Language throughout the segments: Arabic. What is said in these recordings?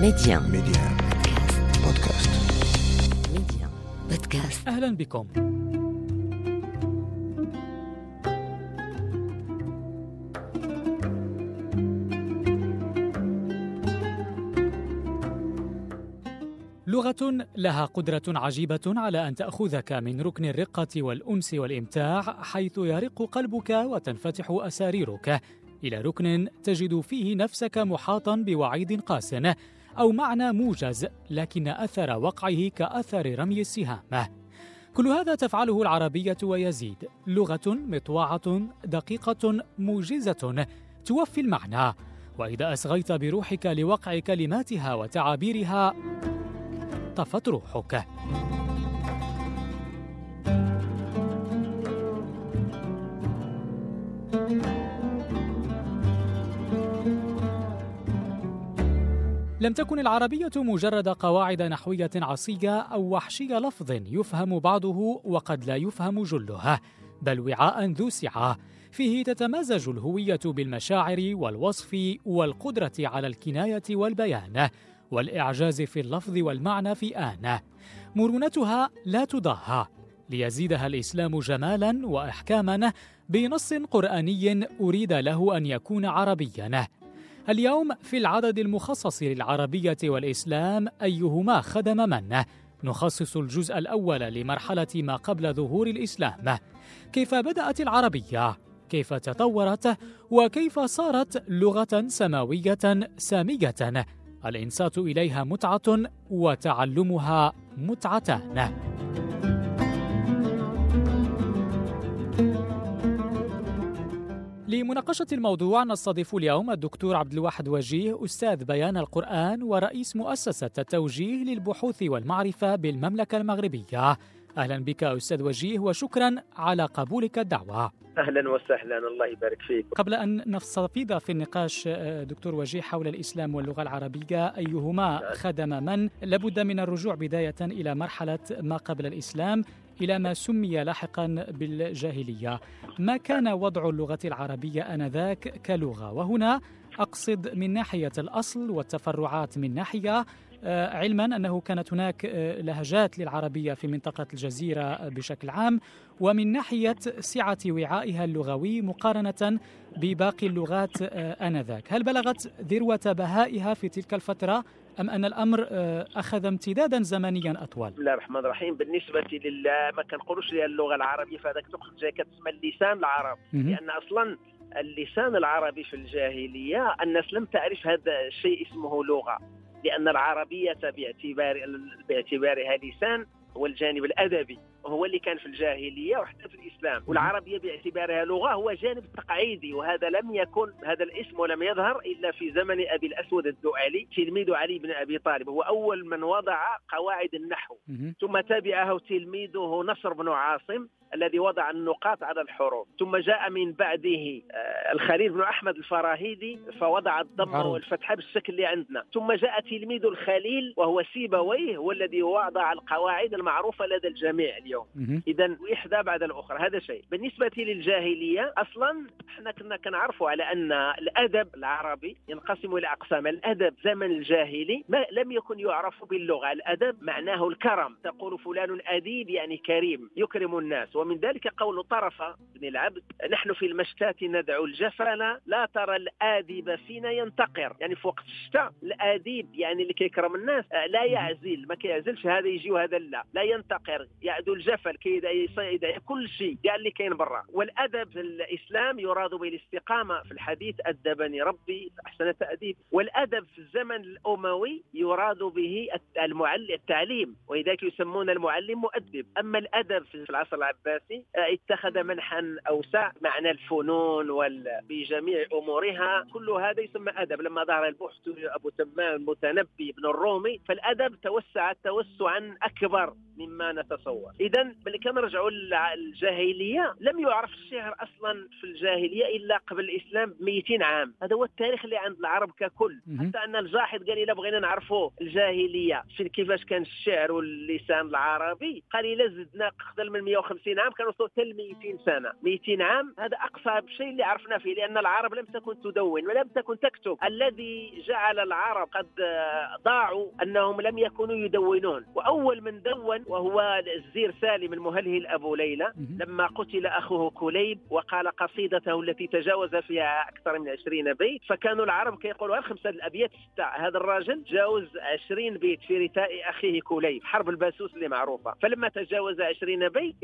ميديان ميديان بودكاست ميديان بودكاست أهلا بكم. لغة لها قدرة عجيبة على أن تأخذك من ركن الرقة والأنس والإمتاع حيث يرق قلبك وتنفتح أساريرك. إلى ركن تجد فيه نفسك محاطا بوعيد قاس أو معنى موجز لكن أثر وقعه كأثر رمي السهام. كل هذا تفعله العربية ويزيد. لغة مطوعة دقيقة موجزة توفي المعنى. وإذا أصغيت بروحك لوقع كلماتها وتعابيرها طفت روحك. لم تكن العربية مجرد قواعد نحوية عصية أو وحشي لفظ يفهم بعضه وقد لا يفهم جله، بل وعاء ذو سعة فيه تتمازج الهوية بالمشاعر والوصف والقدرة على الكناية والبيان، والإعجاز في اللفظ والمعنى في آن. مرونتها لا تضاهى، ليزيدها الإسلام جمالا وإحكاما بنص قرآني أريد له أن يكون عربيا. اليوم في العدد المخصص للعربية والإسلام أيهما خدم من؟ نخصص الجزء الأول لمرحلة ما قبل ظهور الإسلام. كيف بدأت العربية؟ كيف تطورت؟ وكيف صارت لغة سماوية سامية؟ الإنصات إليها متعة وتعلمها متعتان. لمناقشة الموضوع نستضيف اليوم الدكتور عبد الواحد وجيه أستاذ بيان القرآن ورئيس مؤسسة التوجيه للبحوث والمعرفة بالمملكة المغربية. أهلا بك أستاذ وجيه وشكرا على قبولك الدعوة. أهلا وسهلا الله يبارك فيك قبل أن نستفيض في النقاش دكتور وجيه حول الإسلام واللغة العربية أيهما خدم من لابد من الرجوع بداية إلى مرحلة ما قبل الإسلام إلى ما سمي لاحقا بالجاهلية. ما كان وضع اللغة العربية آنذاك كلغة؟ وهنا أقصد من ناحية الأصل والتفرعات من ناحية علما أنه كانت هناك لهجات للعربية في منطقة الجزيرة بشكل عام ومن ناحية سعة وعائها اللغوي مقارنة بباقي اللغات آنذاك، هل بلغت ذروة بهائها في تلك الفترة أم أن الأمر أخذ امتدادا زمنيا أطول؟ بسم الله الرحمن الرحيم. بالنسبة لله ما كنقولوش لها اللغة العربية فهذاك تقصد جاي كتسمى اللسان العربي. لأن أصلا اللسان العربي في الجاهلية الناس لم تعرف هذا الشيء اسمه لغة. لأن العربية باعتبار باعتبارها لسان هو الجانب الأدبي وهو اللي كان في الجاهلية وحتى في الإسلام. والعربية باعتبارها لغة هو جانب تقعيدي وهذا لم يكن هذا الاسم ولم يظهر إلا في زمن أبي الأسود الدؤلي تلميذ علي بن أبي طالب. هو أول من وضع قواعد النحو. ثم تبعه تلميذه نصر بن عاصم. الذي وضع النقاط على الحروف ثم جاء من بعده الخليل بن أحمد الفراهيدي فوضع الضمه والفتحه بالشكل اللي عندنا. ثم جاء تلميذ الخليل وهو سيبويه هو الذي وضع القواعد المعروفة لدى الجميع اليوم. اذا إحدى بعد الأخرى. هذا شيء. بالنسبة للجاهلية أصلا إحنا كنا كنعرفوا على أن الأدب العربي ينقسم إلى أقسام. الأدب زمن الجاهلي ما لم يكن يعرف باللغة. الأدب معناه الكرم. تقول فلان اديب يعني كريم يكرم الناس. ومن ذلك قول طرفة بن العبد نحن في المشتات ندعو الجفن لا ترى الآدب فينا ينتقر. يعني في وقت الشتاء الآديب يعني اللي كيكرم الناس لا يعزل ما كيعزلش هذا يجي وهذا لا لا ينتقر يعدو الجفل كيدعي كل شيء قال اللي كاين برا. والأدب في الإسلام يراد به الاستقامة في الحديث أدبني ربي أحسن تأديب. والأدب في الزمن الأموي يراد به المعلم التعليم ولذلك يسمون المعلم مؤدب. أما الأدب في العصر العباسي العباسي اتخذ منحا أوسع معنى الفنون بجميع أمورها. كل هذا يسمى أدب. لما ظهر البحث أبو تمام المتنبي بن الرومي فالأدب توسع توسعا أكبر مما نتصور. اذا ملي كنرجعوا للجاهلية لم يعرف الشعر أصلا في الجاهلية إلا قبل الإسلام ب 200 عام. هذا هو التاريخ اللي عند العرب ككل. حتى أن الجاحظ قال إلا بغينا نعرفوا الجاهلية كيفاش كان الشعر واللسان العربي. قال الا زدنا أقل من 150 عام كنوصلوا حتى ل 200 سنة. 200 عام هذا أقصى شيء اللي عرفنا فيه لأن العرب لم تكن تدون ولم تكن تكتب. الذي جعل العرب قد ضاعوا أنهم لم يكونوا يدونون. وأول من دون وهو الزير سالم المهلهل أبو ليلى. لما قتل أخوه كليب وقال قصيدته التي تجاوز فيها أكثر من 20 بيت. فكانوا العرب كيقولوا الخمسه الأبيات ستة. هذا الراجل جاوز 20 بيت في رثاء أخيه كليب. حرب الباسوس اللي معروفة. فلما تجاوز 20 بيت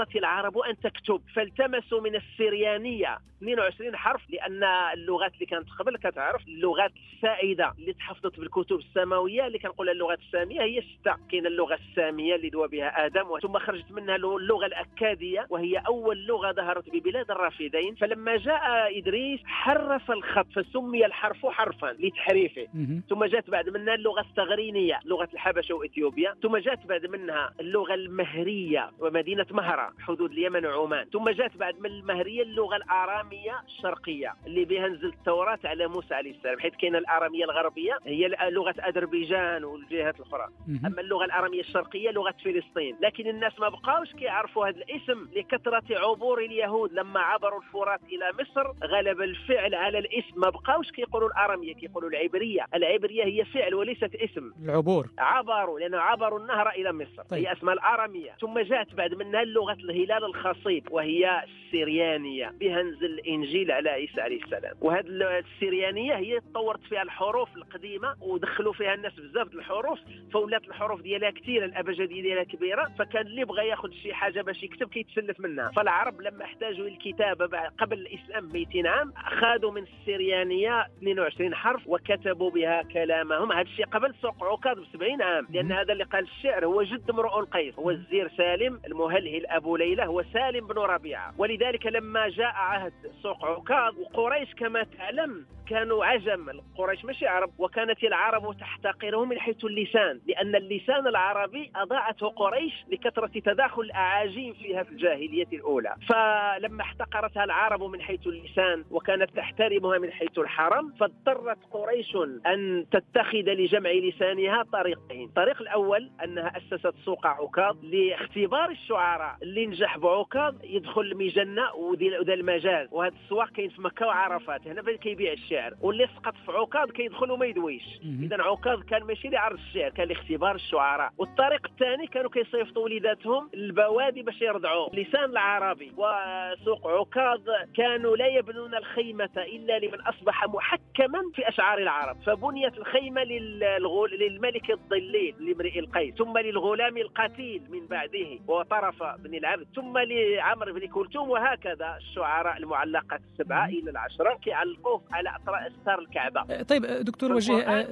اضطرت العرب أن تكتب. فالتمسوا من السريانية. 22 حرف لأن اللغات اللي كانت قبل كتعرف اللغات السائدة اللي تحفظت بالكتب السماوية. اللي كنقولها اللغات السامية هي ستة. كاين اللغة السامية اللي دوا بها آدم ثم خرجت منها اللغة الأكادية وهي أول لغة ظهرت ببلاد الرافدين. فلما جاء إدريس حرف الخط فسمي الحرف حرفا لتحريفه. ثم جاءت بعد منها اللغة الثغرينية لغة الحبشة وإثيوبيا. ثم جاءت بعد منها اللغة المهرية ومدينة مهرة. حدود اليمن وعمان. ثم جاءت بعد من المهرية اللغة الآرامية الشرقية اللي بها نزل التوراة على موسى عليه السلام حيث كاين الآرامية الغربية هي لغة أذربيجان والجهات الأخرى. أما اللغة الآرامية الشرقية لغة فلسطين. لكن الناس ما بقاوش كيعرفوا هذا الاسم لكثرة عبور اليهود لما عبروا الفرات إلى مصر غلب الفعل على الاسم. ما بقاوش كيقولوا الآرامية كيقولوا العبرية. العبرية هي فعل وليست اسم. العبور. عبروا لأنه عبروا النهر إلى مصر. طيب. هي اسمها الآرامية. ثم جاءت بعد منها لغه الهلال الخصيب وهي السريانيه بها نزل الإنجيل على عيسى عليه السلام. وهذه السريانيه هي تطورت فيها الحروف القديمة ودخلوا فيها الناس بزاف الحروف فولات الحروف ديالها كثيره الأبجدية ديالها كبيرة فكان اللي بغى ياخذ شي حاجة باش يكتب كيتسلف منها. فالعرب لما احتاجوا الكتابة قبل الإسلام ب 200 عام اخذوا من السريانيه 22 حرف وكتبوا بها كلامهم. هذا الشيء قبل سوق عكاظ ب 70 عام لأن هذا اللي قال الشعر هو جد امرؤ القيس هو الزير سالم المهلهل أبو ليلى هو سالم بن ربيعة. ولذلك لما جاء عهد سوق عكاظ وقريش كما تعلم كانوا عجم قريش ماشي عرب وكانت العرب تحتقره من حيث اللسان لأن اللسان العربي أضاعته قريش لكثرة تداخل الأعاجيم فيها في الجاهلية الأولى. فلما احتقرتها العرب من حيث اللسان وكانت تحترمها من حيث الحرم فاضطرت قريش أن تتخذ لجمع لسانها طريقين. الطريق الأول أنها أسست سوق عكاظ لاختبار الشعراء اللي نجح بعكاظ يدخل المجنة وذا المجاز وهذا السواق كاين في مكة وعرفات هنا فين كيبيع الشعر؟ واللي سقط في عكاظ كيدخل وما يدويش. اذا عكاظ كان ماشي لعرض الشعر كان لاختبار الشعراء. والطريق الثاني كانوا كيصيفطوا وليداتهم للبوادي باش يرضعوا. اللسان العربي وسوق عكاظ كانوا لا يبنون الخيمة إلا لمن أصبح محكما في أشعار العرب. فبنيت الخيمة للغول للملك الضليل لامرئ القيس ثم للغلام القتيل من بعده وطرف بن العبد ثم لعمرو بن كلثوم وهكذا الشعراء المعلقات السبعة إلى العشرة كيعلقوه على أستار الكعبة طيب دكتور وجيه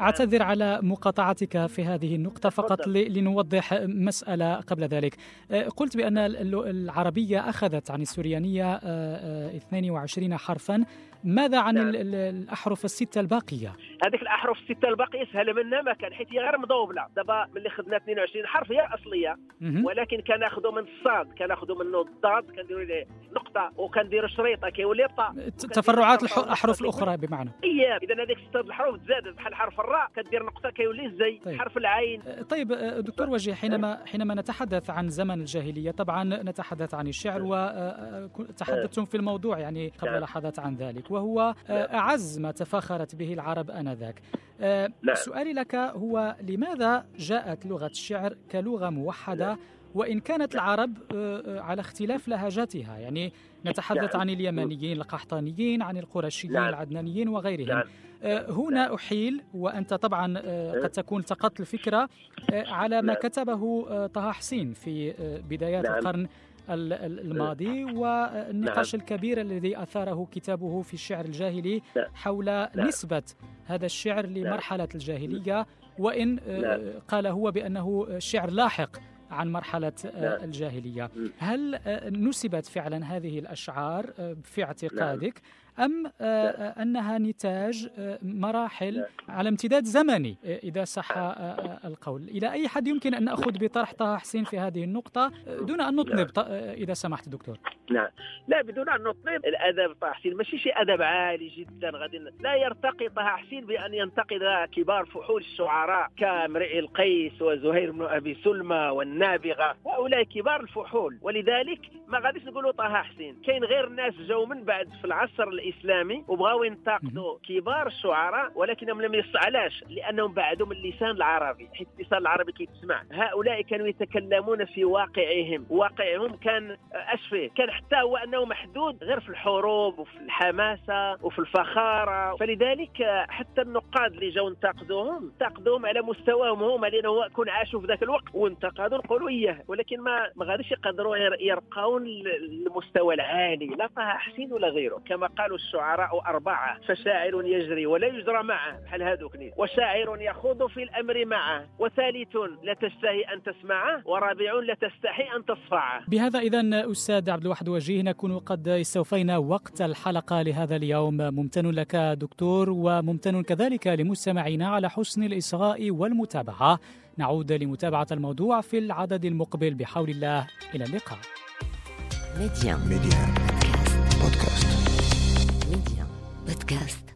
أعتذر على مقاطعتك في هذه النقطة فقط لنوضح مسألة قبل ذلك قلت بأن العربية أخذت عن السريانية 22 حرفا ماذا عن نعم. الأحرف الستة الباقية؟ هذيك الأحرف السته الباقيه سهله منها ما كان حيت هي غير مضوبله دابا ملي خدنا 22 حرف هي أصلية. ولكن كناخذوا من الصاد كناخذوا منه الضاد كنديروا ليه نقطة وكنديروا شريطة كيولي طا تفرعات الأحرف الأخرى بمعنى. اي اذا هذيك ستة الحروف تزادت بحال حرف الراء كدير نقطة كيولي زي. طيب. حرف العين. طيب دكتور وجيه حينما حينما نتحدث عن زمن الجاهلية طبعا نتحدث عن الشعر وتحدثتم في الموضوع يعني قبل نعم. لحظات عن ذلك وهو أعز ما تفاخرت به العرب آنذاك. سؤالي لك هو لماذا جاءت لغة الشعر كلغة موحدة؟ وإن كانت العرب على اختلاف لهجاتها يعني نتحدث عن اليمنيين القحطانيين عن القرشيين العدنانيين وغيرهم. هنا أحيل وأنت طبعا قد تكون التقطت الفكرة على ما كتبه طه حسين في بدايات القرن. الماضي والنقاش نعم. الكبير الذي أثاره كتابه في الشعر الجاهلي نعم. حول نعم. نسبة هذا الشعر لمرحلة الجاهلية وإن قال هو بأنه شعر لاحق عن مرحلة الجاهلية. هل نسبت فعلا هذه الأشعار في اعتقادك؟ أم أنها نتاج مراحل على امتداد زمني إذا صح القول. إلى أي حد يمكن أن نأخذ بطرح طه حسين في هذه النقطة؟ دون أن نطنب إذا سمحت دكتور. نعم. لا بدون أن نطنب الأدب طه حسين ماشي شيء أدب عالي جدا غادي لا يرتقي طه حسين بأن ينتقد كبار فحول الشعراء كامرئ القيس وزهير بن أبي سلمى والنابغة. هؤلاء كبار الفحول. ولذلك ما غاديش نقولوا طه حسين. كاين غير الناس جاوا من بعد في العصر الإسلامي وبغاو ينتقدوا كبار الشعراء ولكنهم لم يص علاش؟ لأنهم بعدوا من اللسان العربي حيث اللسان العربي كيتسمع. هؤلاء كانوا يتكلمون في واقعهم. واقعهم كان أشفه كان حتى هو أنه محدود غير في الحروب وفي الحماسة وفي الفخارة. فلذلك حتى النقاد اللي جاوا انتقدوهم انتقدوهم على مستواهم هما لأنه كون عاشوا في ذاك الوقت وانتقدوا نقولوا إياه. ولكن ما ما غاديش يقدروا يرقون للمستوى العالي. لا طه حسين ولا غيره. كما قالوا الشعراء أربعة فشاعر يجري ولا يجرى معه بحال هذوك وشاعر يخوض في الأمر معه وثالث لا تشتهي أن تسمعه ورابع لا تستحي أن تصفعه. بهذا إذا أستاذ عبد الواحد وجيه نكون قد استوفينا وقت الحلقة لهذا اليوم. ممتن لك دكتور وممتن كذلك لمستمعينا على حسن الإصغاء والمتابعة. نعود لمتابعة الموضوع في العدد المقبل. بحول الله إلى اللقاء. ميديان ميديان بودكاست. ميديان بودكاست